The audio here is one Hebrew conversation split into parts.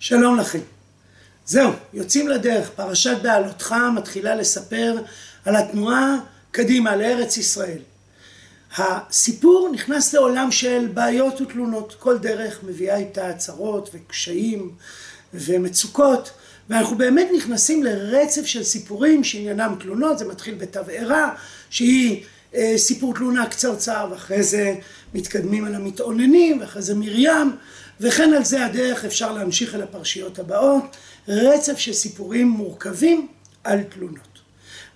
שלום לכם. זהו, יוצאים לדרך. פרשת בעלותך מתחילה לספר על התנועה קדימה לארץ ישראל. הסיפור נכנס לעולם של בעיות ותלונות. כל דרך מביאה איתה צרות וקשיים ומצוקות, ואנחנו באמת נכנסים לרצף של סיפורים שעניינם תלונות, זה מתחיל בתבערה, שהיא אה, סיפור תלונה קצרצר, ואחרי זה מתקדמים אל המתאוננים, ואחרי זה מרים, וכן על זה הדרך אפשר להמשיך אל הפרשיות הבאות, רצף של סיפורים מורכבים על תלונות.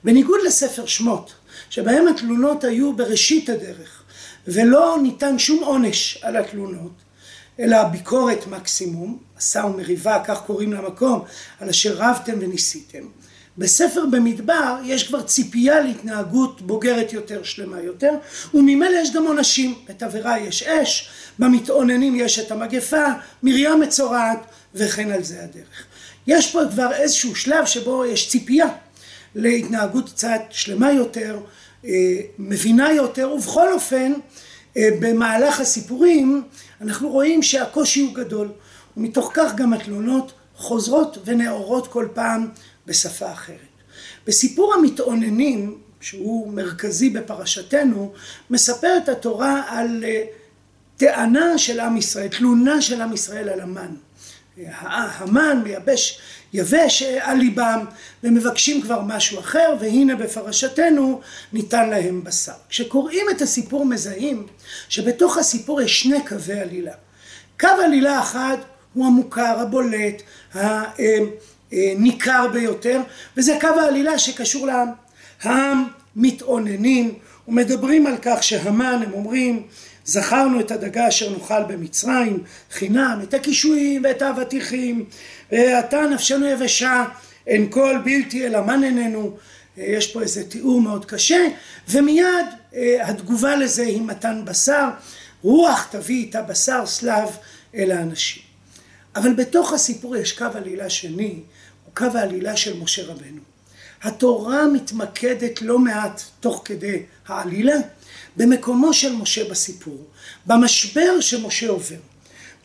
בניגוד לספר שמות, שבהם התלונות היו בראשית הדרך, ולא ניתן שום עונש על התלונות, אלא ביקורת מקסימום, עשה ומריבה, כך קוראים למקום, על אשר רבתם וניסיתם. בספר במדבר יש כבר ציפייה להתנהגות בוגרת יותר, שלמה יותר, וממילא יש גם עונשים. בתבערה יש אש, במתאוננים יש את המגפה, מרים מצורעת, וכן על זה הדרך. יש פה כבר איזשהו שלב שבו יש ציפייה להתנהגות קצת שלמה יותר, אה, מבינה יותר, ובכל אופן אה, במהלך הסיפורים אנחנו רואים שהקושי הוא גדול, ומתוך כך גם התלונות חוזרות ונאורות כל פעם בשפה אחרת. בסיפור המתאוננים, שהוא מרכזי בפרשתנו, מספרת התורה על אה, טענה של עם ישראל, תלונה של עם ישראל על המן. המן מייבש יבש על ליבם ומבקשים כבר משהו אחר והנה בפרשתנו ניתן להם בשר. כשקוראים את הסיפור מזהים שבתוך הסיפור יש שני קווי עלילה. קו עלילה אחד הוא המוכר, הבולט, הניכר ביותר וזה קו העלילה שקשור לעם. העם מתאוננים ומדברים על כך שהמן הם אומרים זכרנו את הדגה אשר נאכל במצרים חינם, את הקישואים ואת האבטיחים, ועתה נפשנו יבשה, אין כל בלתי אלא מן איננו, יש פה איזה תיאור מאוד קשה, ומיד אה, התגובה לזה היא מתן בשר, רוח תביא איתה בשר סלב אל האנשים. אבל בתוך הסיפור יש קו עלילה שני, קו העלילה של משה רבנו. התורה מתמקדת לא מעט תוך כדי העלילה במקומו של משה בסיפור, במשבר שמשה עובר.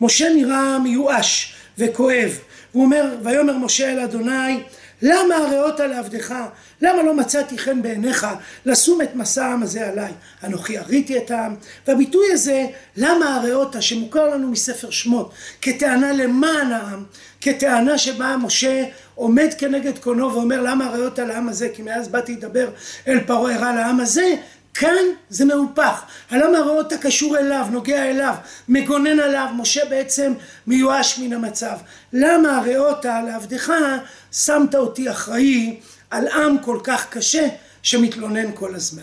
משה נראה מיואש וכואב, הוא אומר, ויאמר משה אל אדוני, למה הריאות לעבדך? למה לא מצאתי חן בעיניך לשום את מסע העם הזה עליי? אנוכי הריתי את העם. והביטוי הזה, למה הריאות, שמוכר לנו מספר שמות, כטענה למען העם, כטענה שבה משה עומד כנגד קונו ואומר למה הריאות על העם הזה, כי מאז באתי לדבר אל פרעה הרע לעם הזה, כאן זה מהופך, הלמה רואה אותה קשור אליו, נוגע אליו, מגונן עליו, משה בעצם מיואש מן המצב. למה הראותה לעבדך שמת אותי אחראי על עם כל כך קשה שמתלונן כל הזמן.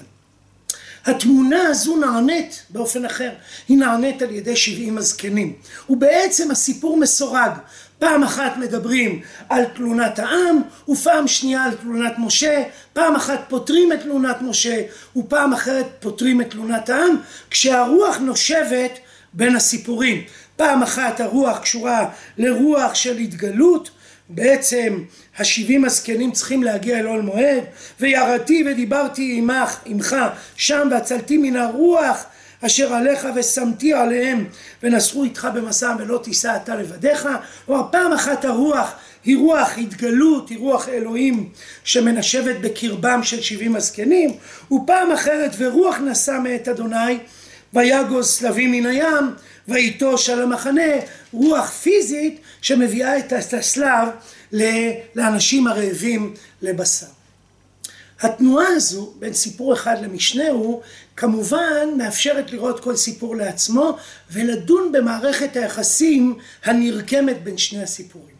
התמונה הזו נענית באופן אחר, היא נענית על ידי שבעים הזקנים, ובעצם הסיפור מסורג, פעם אחת מדברים על תלונת העם, ופעם שנייה על תלונת משה, פעם אחת פותרים את תלונת משה, ופעם אחרת פותרים את תלונת העם, כשהרוח נושבת בין הסיפורים. פעם אחת הרוח קשורה לרוח של התגלות, בעצם השבעים הזקנים צריכים להגיע אל עול מועד, וירדתי ודיברתי עמך, עמך, שם והצלתי מן הרוח אשר עליך ושמתי עליהם ונסעו איתך במסע ולא תישא אתה לבדיך. כלומר פעם אחת הרוח היא רוח התגלות, היא רוח אלוהים שמנשבת בקרבם של שבעים הזקנים, ופעם אחרת ורוח נשא מאת אדוני ויגוז סלבים מן הים ויטוש על המחנה, רוח פיזית שמביאה את הסלב לאנשים הרעבים לבשר. התנועה הזו בין סיפור אחד למשנהו כמובן מאפשרת לראות כל סיפור לעצמו ולדון במערכת היחסים הנרקמת בין שני הסיפורים.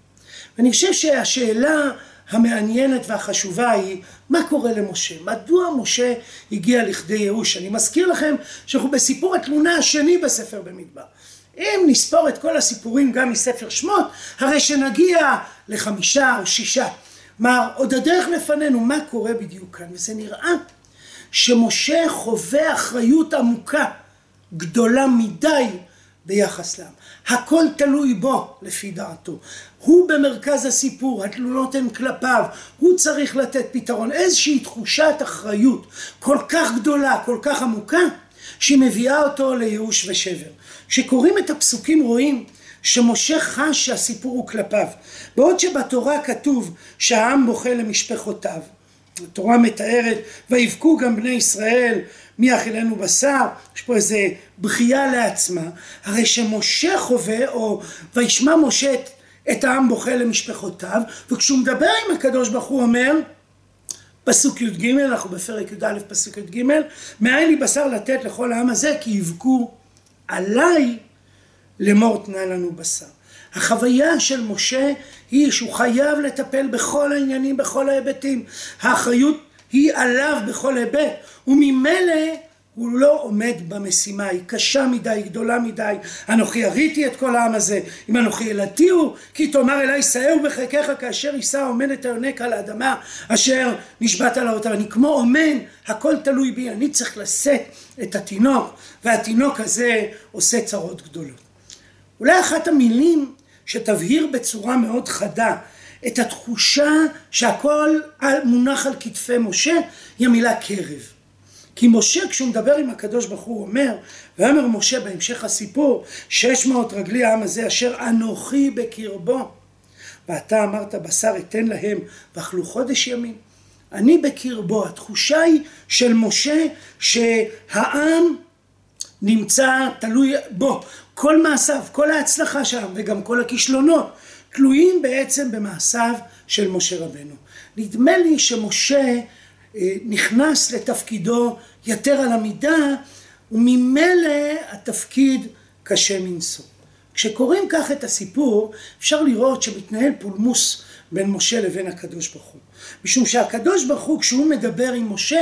ואני חושב שהשאלה המעניינת והחשובה היא מה קורה למשה? מדוע משה הגיע לכדי ייאוש? אני מזכיר לכם שאנחנו בסיפור התלונה השני בספר במדבר. אם נספור את כל הסיפורים גם מספר שמות, הרי שנגיע לחמישה או שישה. כלומר, עוד הדרך לפנינו, מה קורה בדיוק כאן? וזה נראה שמשה חווה אחריות עמוקה, גדולה מדי ביחס לעם. הכל תלוי בו, לפי דעתו. הוא במרכז הסיפור, התלונות הן כלפיו, הוא צריך לתת פתרון. איזושהי תחושת אחריות כל כך גדולה, כל כך עמוקה, שהיא מביאה אותו לייאוש ושבר. כשקוראים את הפסוקים רואים שמשה חש שהסיפור הוא כלפיו. בעוד שבתורה כתוב שהעם בוכה למשפחותיו, התורה מתארת ויבכו גם בני ישראל מי יאכילנו בשר, יש פה איזה בכייה לעצמה, הרי שמשה חווה או וישמע משה את, את העם בוכה למשפחותיו וכשהוא מדבר עם הקדוש ברוך הוא אומר פסוק י"ג, אנחנו בפרק י"א פסוק י"ג, מאין לי בשר לתת לכל העם הזה כי יבכו עליי לאמור תנה לנו בשר. החוויה של משה היא שהוא חייב לטפל בכל העניינים, בכל ההיבטים. האחריות היא עליו בכל היבט, וממילא הוא לא עומד במשימה, היא קשה מדי, היא גדולה מדי. אנוכי יריתי את כל העם הזה, אם אנוכי ילדתי הוא, כי תאמר אליי שאהו בחלקך כאשר יישא אומן את היונק על האדמה, אשר נשבעת על האותה. אני כמו אומן, הכל תלוי בי, אני צריך לשאת את התינוק, והתינוק הזה עושה צרות גדולות. אולי אחת המילים שתבהיר בצורה מאוד חדה את התחושה שהכל מונח על כתפי משה היא המילה קרב. כי משה כשהוא מדבר עם הקדוש ברוך הוא אומר, ואומר משה בהמשך הסיפור, שש מאות רגלי העם הזה אשר אנוכי בקרבו, ואתה אמרת בשר אתן להם ואכלו חודש ימים. אני בקרבו, התחושה היא של משה שהעם נמצא תלוי בו, כל מעשיו, כל ההצלחה שם וגם כל הכישלונות תלויים בעצם במעשיו של משה רבנו. נדמה לי שמשה אה, נכנס לתפקידו יתר על המידה וממילא התפקיד קשה מנשוא. כשקוראים כך את הסיפור אפשר לראות שמתנהל פולמוס בין משה לבין הקדוש ברוך הוא. משום שהקדוש ברוך הוא כשהוא מדבר עם משה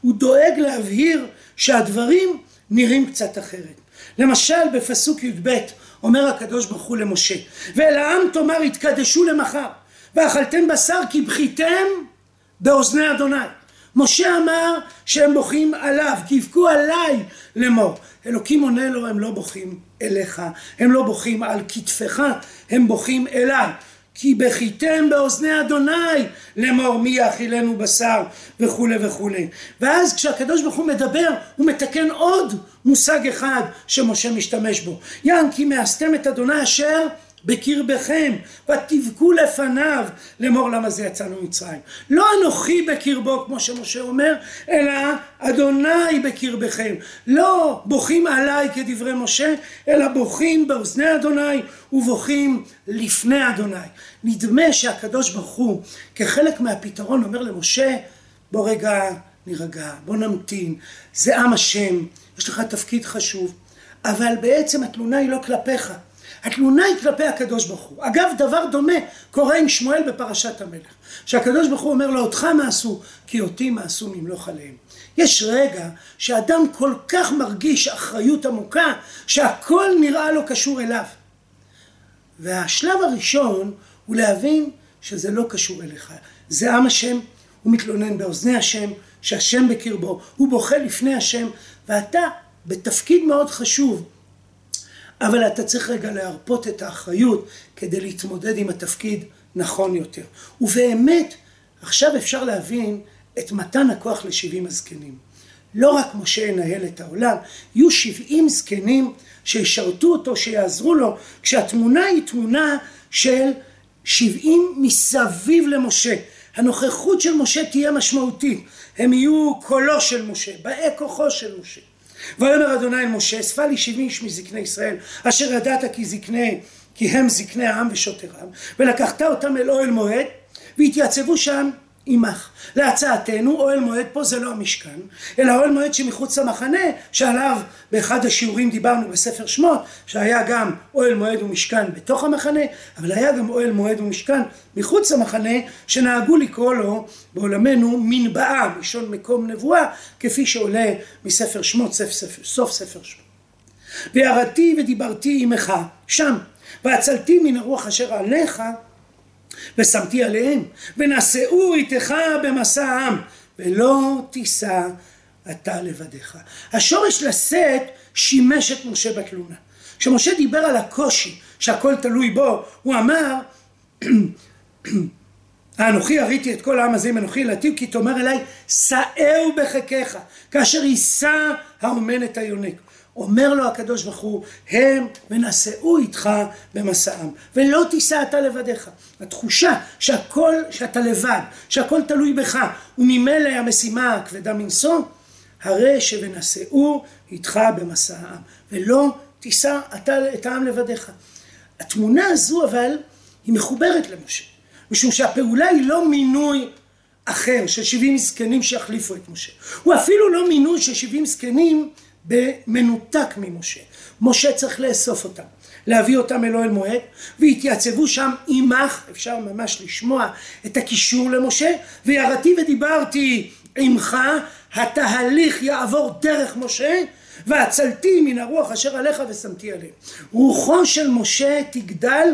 הוא דואג להבהיר שהדברים נראים קצת אחרת. למשל בפסוק י"ב אומר הקדוש ברוך הוא למשה ואל העם תאמר התקדשו למחר ואכלתם בשר כי בכיתם באוזני אדוני. משה אמר שהם בוכים עליו כי יבכו עליי לאמור. אלוקים עונה לו הם לא בוכים אליך הם לא בוכים על כתפך הם בוכים אליי כי בכיתם באוזני אדוני לאמור מי יאכילנו בשר וכולי וכולי ואז כשהקדוש ברוך הוא מדבר הוא מתקן עוד מושג אחד שמשה משתמש בו. כי מאסתם את אדוני אשר בקרבכם ותבכו לפניו לאמור למה זה יצאנו ממצרים. לא אנוכי בקרבו כמו שמשה אומר אלא אדוני בקרבכם. לא בוכים עליי כדברי משה אלא בוכים באוזני אדוני ובוכים לפני אדוני. נדמה שהקדוש ברוך הוא כחלק מהפתרון אומר למשה בוא רגע נירגע בוא נמתין. זה עם השם יש לך תפקיד חשוב אבל בעצם התלונה היא לא כלפיך התלונה היא כלפי הקדוש ברוך הוא. אגב, דבר דומה קורה עם שמואל בפרשת המלך. שהקדוש ברוך הוא אומר לו, אותך מעשו, כי אותי מעשו ממלוך עליהם. יש רגע שאדם כל כך מרגיש אחריות עמוקה, שהכל נראה לו קשור אליו. והשלב הראשון הוא להבין שזה לא קשור אליך. זה עם השם, הוא מתלונן באוזני השם, שהשם בקרבו, הוא בוכה לפני השם, ואתה בתפקיד מאוד חשוב אבל אתה צריך רגע להרפות את האחריות כדי להתמודד עם התפקיד נכון יותר. ובאמת, עכשיו אפשר להבין את מתן הכוח לשבעים הזקנים. לא רק משה ינהל את העולם, יהיו שבעים זקנים שישרתו אותו, שיעזרו לו, כשהתמונה היא תמונה של שבעים מסביב למשה. הנוכחות של משה תהיה משמעותית, הם יהיו קולו של משה, באי כוחו של משה. ויאמר אדוני אל משה, אספה לי שבעים איש מזקני ישראל, אשר ידעת כי זקני, כי הם זקני העם ושוטרם, ולקחת אותם אל אוהל מועד, והתייצבו שם עמך. להצעתנו, אוהל מועד פה זה לא המשכן, אלא אוהל מועד שמחוץ למחנה, שעליו באחד השיעורים דיברנו בספר שמות, שהיה גם אוהל מועד ומשכן בתוך המחנה, אבל היה גם אוהל מועד ומשכן מחוץ למחנה, שנהגו לקרוא לו בעולמנו מנבאה, מלשון מקום נבואה, כפי שעולה מספר שמות, סוף ספר, סוף ספר שמות. וירדתי ודיברתי עמך שם, והצלתי מן הרוח אשר עליך ושמתי עליהם, ונשאו איתך במסע העם, ולא תישא אתה לבדיך. השורש לשאת שימש את משה בתלונה. כשמשה דיבר על הקושי שהכל תלוי בו, הוא אמר האנוכי הריתי את כל העם הזה עם אנוכי ילדתיו כי תאמר אליי שאהו בחיקך כאשר יישא האומן את היונק אומר לו הקדוש ברוך הוא, הם ונשאו איתך במסעם, ולא תישא אתה לבדיך. התחושה שהכל, שאתה לבד, שהכל תלוי בך, וממילא המשימה הכבדה מנשוא, הרי שוונשאו איתך במסעם, ולא תישא אתה את העם לבדיך. התמונה הזו אבל היא מחוברת למשה, משום שהפעולה היא לא מינוי אחר של 70 זקנים שיחליפו את משה, הוא אפילו לא מינוי של 70 זקנים במנותק ממשה. משה צריך לאסוף אותם, להביא אותם אל אוהל מועד, והתייצבו שם עמך, אפשר ממש לשמוע את הקישור למשה, וירדתי ודיברתי עמך, התהליך יעבור דרך משה, והצלתי מן הרוח אשר עליך ושמתי עליהם. רוחו של משה תגדל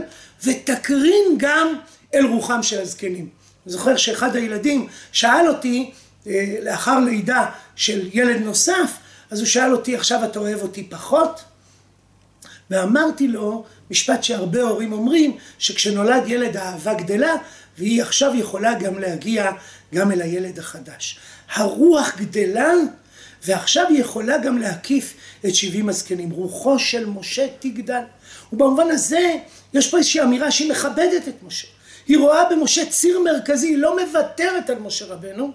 ותקרין גם אל רוחם של הזקנים. אני זוכר שאחד הילדים שאל אותי אה, לאחר לידה של ילד נוסף, אז הוא שאל אותי עכשיו אתה אוהב אותי פחות? ואמרתי לו משפט שהרבה הורים אומרים שכשנולד ילד האהבה גדלה והיא עכשיו יכולה גם להגיע גם אל הילד החדש. הרוח גדלה ועכשיו היא יכולה גם להקיף את שבעים הזקנים. רוחו של משה תגדל. ובמובן הזה יש פה איזושהי אמירה שהיא מכבדת את משה. היא רואה במשה ציר מרכזי, היא לא מוותרת על משה רבנו,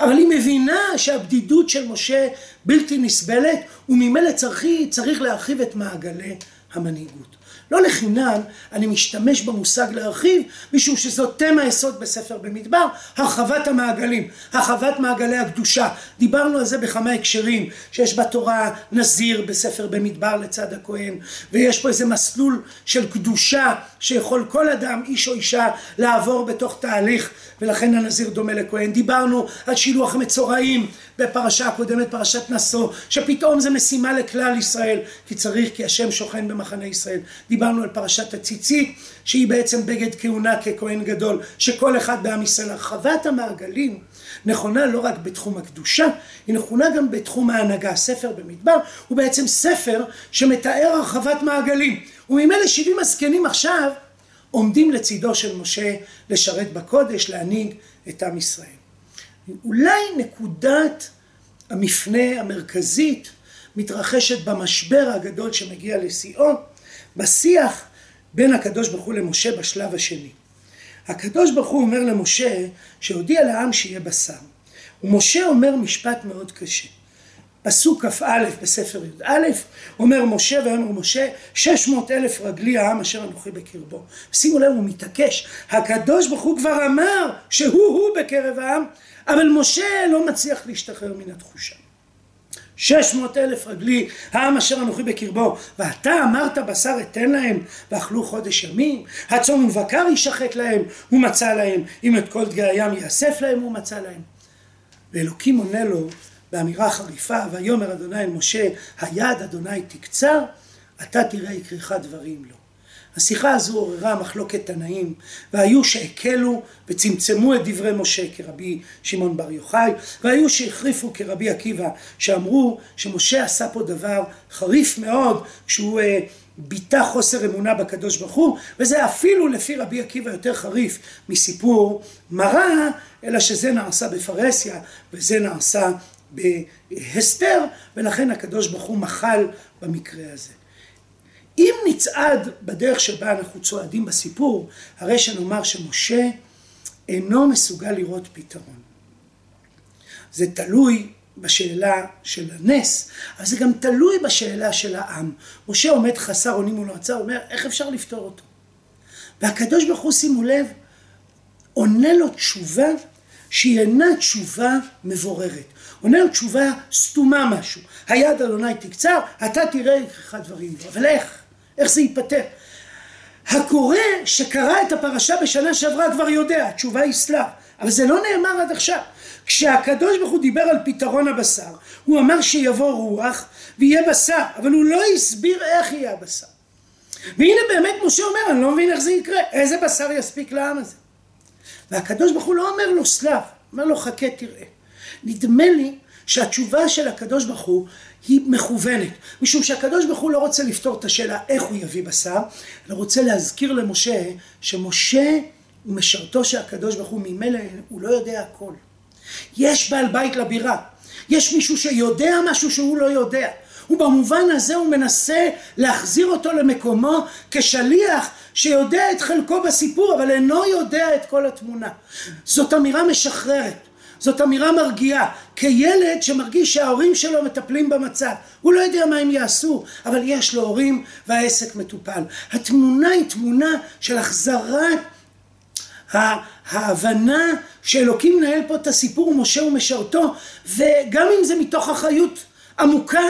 אבל היא מבינה שהבדידות של משה בלתי נסבלת, וממילא צריך, צריך להרחיב את מעגלי המנהיגות. לא לחינם אני משתמש במושג להרחיב, משום שזאת תמה יסוד בספר במדבר, הרחבת המעגלים, הרחבת מעגלי הקדושה. דיברנו על זה בכמה הקשרים, שיש בתורה נזיר בספר במדבר לצד הכהן, ויש פה איזה מסלול של קדושה שיכול כל אדם, איש או אישה, לעבור בתוך תהליך, ולכן הנזיר דומה לכהן. דיברנו על שילוח מצורעים בפרשה הקודמת, פרשת נשוא, שפתאום זה משימה לכלל ישראל, כי צריך, כי השם שוכן במחנה ישראל. דיברנו על פרשת הציצית, שהיא בעצם בגד כהונה ככהן גדול, שכל אחד בעם ישראל. הרחבת המעגלים נכונה לא רק בתחום הקדושה, היא נכונה גם בתחום ההנהגה. ספר במדבר הוא בעצם ספר שמתאר הרחבת מעגלים. וממילא שבעים הזקנים עכשיו עומדים לצידו של משה לשרת בקודש, להנהיג את עם ישראל. אולי נקודת המפנה המרכזית מתרחשת במשבר הגדול שמגיע לשיאו, בשיח בין הקדוש ברוך הוא למשה בשלב השני. הקדוש ברוך הוא אומר למשה שהודיע לעם שיהיה בשר. ומשה אומר משפט מאוד קשה. פסוק כ"א בספר י"א אומר משה ואומר משה שש מאות אלף רגלי העם אשר אנוכי בקרבו. שימו לב הוא מתעקש הקדוש ברוך הוא כבר אמר שהוא הוא בקרב העם אבל משה לא מצליח להשתחרר מן התחושה. שש מאות אלף רגלי העם אשר אנוכי בקרבו ואתה אמרת בשר אתן להם ואכלו חודש ימים הצום ובקר יישחט להם ומצא להם אם את כל דגי הים יאסף להם ומצא להם ואלוקים עונה לו באמירה חריפה ויאמר אדוני אל משה היד אדוני תקצר אתה תראה יקריך דברים לו. השיחה הזו עוררה מחלוקת תנאים, והיו שהקלו וצמצמו את דברי משה כרבי שמעון בר יוחאי, והיו שהחריפו כרבי עקיבא, שאמרו שמשה עשה פה דבר חריף מאוד כשהוא אה, ביטא חוסר אמונה בקדוש ברוך הוא, וזה אפילו לפי רבי עקיבא יותר חריף מסיפור מראה, אלא שזה נעשה בפרהסיה וזה נעשה בהסתר, ולכן הקדוש ברוך הוא מחל במקרה הזה. אם נצעד בדרך שבה אנחנו צועדים בסיפור, הרי שנאמר שמשה אינו מסוגל לראות פתרון. זה תלוי בשאלה של הנס, אבל זה גם תלוי בשאלה של העם. משה עומד חסר אונים מול המועצה, אומר, איך אפשר לפתור אותו? והקדוש ברוך הוא, שימו לב, עונה לו תשובה שהיא אינה תשובה מבוררת. עונה תשובה סתומה משהו. היד אדוני תקצר, אתה תראה איך דברים בו. אבל איך? איך זה ייפתר? הקורא שקרא את הפרשה בשנה שעברה כבר יודע, התשובה היא סלב, אבל זה לא נאמר עד עכשיו. כשהקדוש ברוך הוא דיבר על פתרון הבשר, הוא אמר שיבוא רוח ויהיה בשר, אבל הוא לא הסביר איך יהיה הבשר. והנה באמת משה אומר, אני לא מבין איך זה יקרה, איזה בשר יספיק לעם הזה? והקדוש ברוך הוא לא אומר לו סלב, אומר לו חכה תראה. נדמה לי שהתשובה של הקדוש ברוך הוא היא מכוונת, משום שהקדוש ברוך הוא לא רוצה לפתור את השאלה איך הוא יביא בשר, אלא רוצה להזכיר למשה שמשה הוא משרתו של הקדוש ברוך הוא ממילא הוא לא יודע הכל. יש בעל בית לבירה, יש מישהו שיודע משהו שהוא לא יודע. ובמובן הזה הוא מנסה להחזיר אותו למקומו כשליח שיודע את חלקו בסיפור אבל אינו יודע את כל התמונה. זאת אמירה משחררת, זאת אמירה מרגיעה, כילד שמרגיש שההורים שלו מטפלים במצב, הוא לא יודע מה הם יעשו, אבל יש לו הורים והעסק מטופל. התמונה היא תמונה של החזרת ההבנה שאלוקים מנהל פה את הסיפור משה ומשרתו וגם אם זה מתוך אחריות עמוקה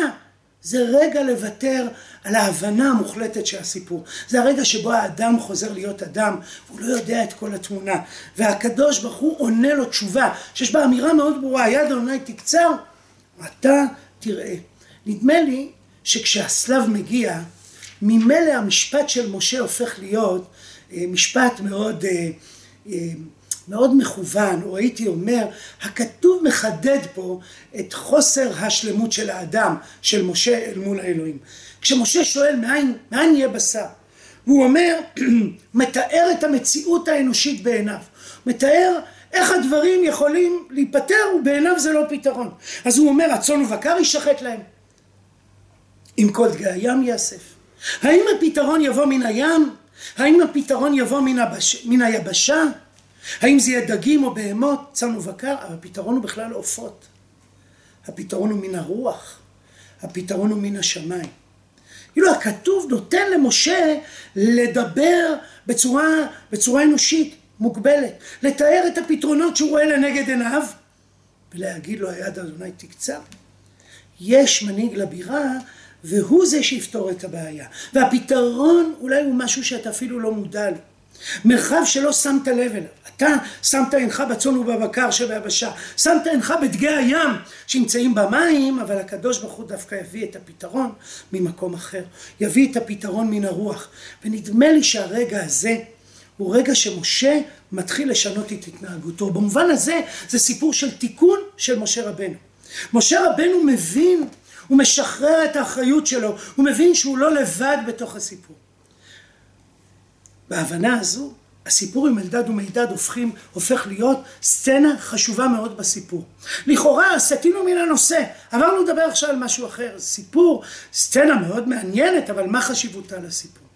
זה רגע לוותר על ההבנה המוחלטת של הסיפור. זה הרגע שבו האדם חוזר להיות אדם, הוא לא יודע את כל התמונה. והקדוש ברוך הוא עונה לו תשובה, שיש בה אמירה מאוד ברורה, יד אדוני תקצר, אתה תראה. נדמה לי שכשהסלב מגיע, ממילא המשפט של משה הופך להיות אה, משפט מאוד... מאוד מכוון, או הייתי אומר, הכתוב מחדד פה את חוסר השלמות של האדם, של משה אל מול האלוהים. כשמשה שואל מאין, מאין יהיה בשר? והוא אומר, מתאר את המציאות האנושית בעיניו. מתאר איך הדברים יכולים להיפטר ובעיניו זה לא פתרון. אז הוא אומר, הצאן ובקר יישחט להם. עם כל דגי הים ייאסף. האם הפתרון יבוא מן הים? האם הפתרון יבוא מן, הבש... מן היבשה? האם זה יהיה דגים או בהמות, צאן ובקר? הפתרון הוא בכלל עופות. הפתרון הוא מן הרוח. הפתרון הוא מן השמיים. כאילו הכתוב נותן למשה לדבר בצורה, בצורה אנושית, מוגבלת, לתאר את הפתרונות שהוא רואה לנגד עיניו ולהגיד לו היד אדוני תקצר. יש מנהיג לבירה והוא זה שיפתור את הבעיה. והפתרון אולי הוא משהו שאתה אפילו לא מודע לו. מרחב שלא שמת לב אליו. אתה שמת עינך בצאן ובבקר שביבשה, שמת עינך בדגי הים שנמצאים במים, אבל הקדוש ברוך הוא דווקא יביא את הפתרון ממקום אחר. יביא את הפתרון מן הרוח. ונדמה לי שהרגע הזה הוא רגע שמשה מתחיל לשנות את התנהגותו. במובן הזה זה סיפור של תיקון של משה רבנו. משה רבנו מבין, הוא משחרר את האחריות שלו, הוא מבין שהוא לא לבד בתוך הסיפור. בהבנה הזו, הסיפור עם אלדד ומידד הופכים, הופך להיות סצנה חשובה מאוד בסיפור. לכאורה סטינו מן הנושא, עברנו לדבר עכשיו על משהו אחר. סיפור, סצנה מאוד מעניינת, אבל מה חשיבותה לסיפור?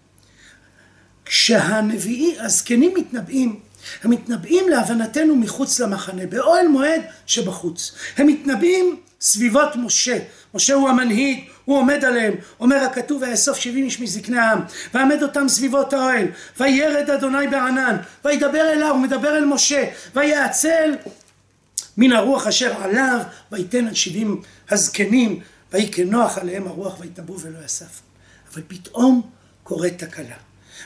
כשהנביאים, הזקנים מתנבאים, הם מתנבאים להבנתנו מחוץ למחנה, באוהל מועד שבחוץ. הם מתנבאים סביבות משה. משה הוא המנהיג, הוא עומד עליהם, אומר הכתוב ויאסוף שבעים איש מזקני העם, ועמד אותם סביבות האוהל, וירד אדוני בענן, וידבר אליו, הוא מדבר אל משה, ויעצל מן הרוח אשר עליו, ויתן על שבעים הזקנים, ויהי כנוח עליהם הרוח ויתנבאו ולא יסף. אבל פתאום קורית תקלה.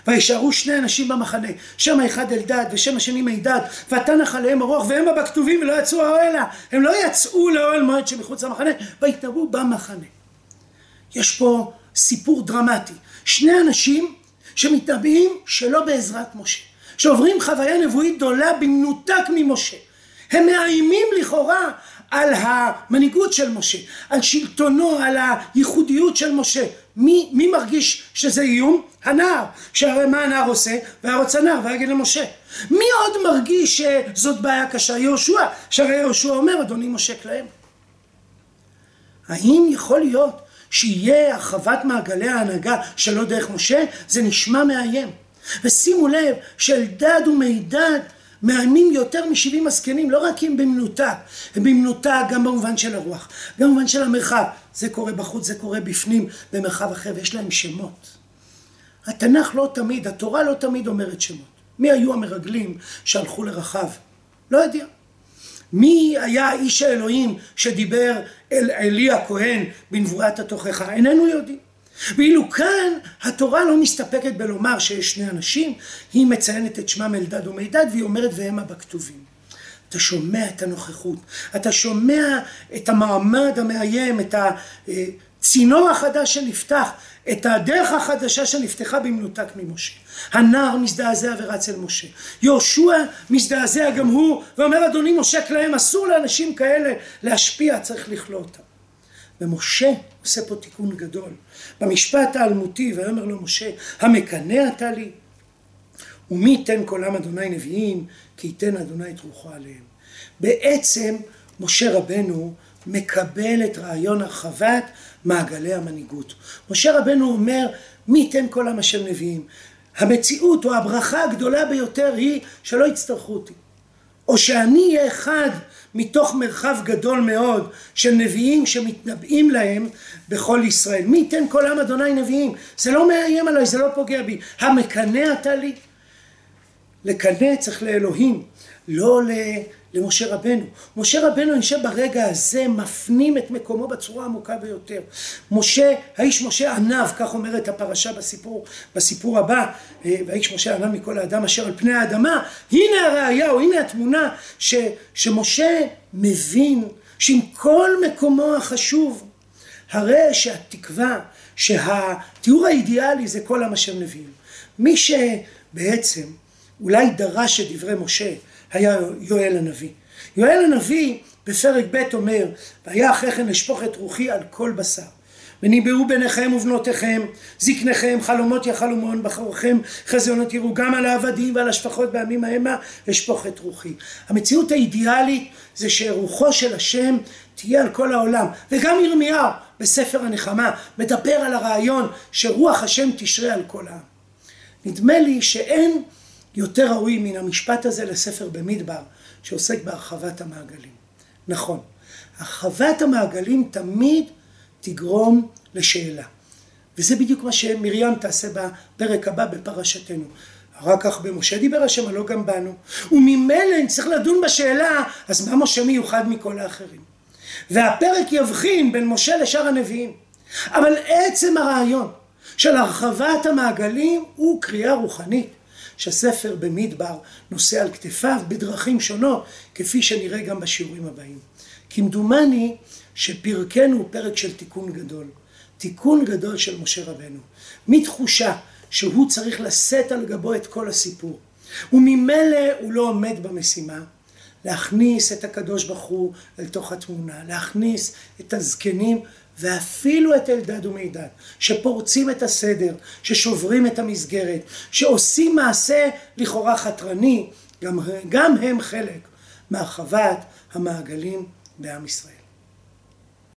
וישארו שני אנשים במחנה, שם האחד אלדד ושם השני מידד, ותנח עליהם הרוח והמה בכתובים ולא יצאו האוהלה. הם לא יצאו לאוהל מועד שמחוץ למחנה, ויתנבאו במחנה. יש פה סיפור דרמטי. שני אנשים שמתנבאים שלא בעזרת משה, שעוברים חוויה נבואית גדולה במנותק ממשה. הם מאיימים לכאורה על המנהיגות של משה, על שלטונו, על הייחודיות של משה. מי, מי מרגיש שזה איום? הנער. שהרי מה הנער עושה? והרוץ הנער ויגיד למשה. מי עוד מרגיש שזאת בעיה קשה? יהושע. שהרי יהושע אומר אדוני משה כלהם. האם יכול להיות שיהיה הרחבת מעגלי ההנהגה שלא דרך משה? זה נשמע מאיים. ושימו לב שאלדד ומידד מאיימים יותר משבעים הזקנים, לא רק כי הם במנותק, הם במנותק גם במובן של הרוח, גם במובן של המרחב. זה קורה בחוץ, זה קורה בפנים, במרחב אחר, ויש להם שמות. התנ"ך לא תמיד, התורה לא תמיד אומרת שמות. מי היו המרגלים שהלכו לרחב? לא יודע. מי היה איש האלוהים שדיבר אל עלי הכהן בנבואת התוכחה? איננו יודעים. ואילו כאן התורה לא מסתפקת בלומר שיש שני אנשים, היא מציינת את שמם אלדד ומידד והיא אומרת והמה בכתובים. אתה שומע את הנוכחות, אתה שומע את המעמד המאיים, את הצינור החדש שנפתח, את הדרך החדשה שנפתחה במנותק ממשה. הנער מזדעזע ורץ אל משה. יהושע מזדעזע גם הוא ואומר אדוני משה כלהם אסור לאנשים כאלה להשפיע צריך לכלוא אותם. ומשה עושה פה תיקון גדול. במשפט האלמותי ויאמר לו משה המקנא אתה לי ומי ייתן קולם אדוני נביאים כי ייתן אדוני את רוחו עליהם. בעצם משה רבנו מקבל את רעיון הרחבת מעגלי המנהיגות. משה רבנו אומר, מי ייתן כל עם אשר נביאים? המציאות או הברכה הגדולה ביותר היא שלא יצטרכו אותי. או שאני אהיה אחד מתוך מרחב גדול מאוד של נביאים שמתנבאים להם בכל ישראל. מי ייתן כל עם אדוני נביאים? זה לא מאיים עליי, זה לא פוגע בי. המקנא אתה לי? לקנא צריך לאלוהים, לא למשה רבנו. משה רבנו, אני חושב ברגע הזה מפנים את מקומו בצורה עמוקה ביותר. משה, האיש משה ענב, כך אומרת הפרשה בסיפור, בסיפור הבא, אה, והאיש משה ענב מכל האדם אשר על פני האדמה. הנה הראייה, או הנה התמונה, ש, שמשה מבין שעם כל מקומו החשוב, הרי שהתקווה, שהתיאור האידיאלי זה כל עם אשר נביאים. מי שבעצם אולי דרש את דברי משה, היה יואל הנביא. יואל הנביא בפרק ב' אומר, והיה אחרי כן אשפוך את רוחי על כל בשר. וניבאו בניכם ובנותיכם, זקניכם, חלומות יחלומון, בחורכם חזיונות יראו, גם על העבדים ועל השפחות בימים המה אשפוך את רוחי. המציאות האידיאלית זה שרוחו של השם תהיה על כל העולם. וגם ירמיהו בספר הנחמה מדבר על הרעיון שרוח השם תשרה על כל העם. נדמה לי שאין יותר ראוי מן המשפט הזה לספר במדבר, שעוסק בהרחבת המעגלים. נכון, הרחבת המעגלים תמיד תגרום לשאלה. וזה בדיוק מה שמרים תעשה בפרק הבא בפרשתנו. אחר כך במשה דיבר השם, הלא גם בנו. וממילא נצטרך לדון בשאלה, אז מה משה מיוחד מכל האחרים? והפרק יבחין בין משה לשאר הנביאים. אבל עצם הרעיון של הרחבת המעגלים הוא קריאה רוחנית. שהספר במדבר נושא על כתפיו בדרכים שונות, כפי שנראה גם בשיעורים הבאים. כמדומני שפרקנו הוא פרק של תיקון גדול. תיקון גדול של משה רבנו. מתחושה שהוא צריך לשאת על גבו את כל הסיפור. וממילא הוא לא עומד במשימה, להכניס את הקדוש ברוך הוא אל תוך התמונה, להכניס את הזקנים ואפילו את אלדד ומידד, שפורצים את הסדר, ששוברים את המסגרת, שעושים מעשה לכאורה חתרני, גם, גם הם חלק מהרחבת המעגלים בעם ישראל.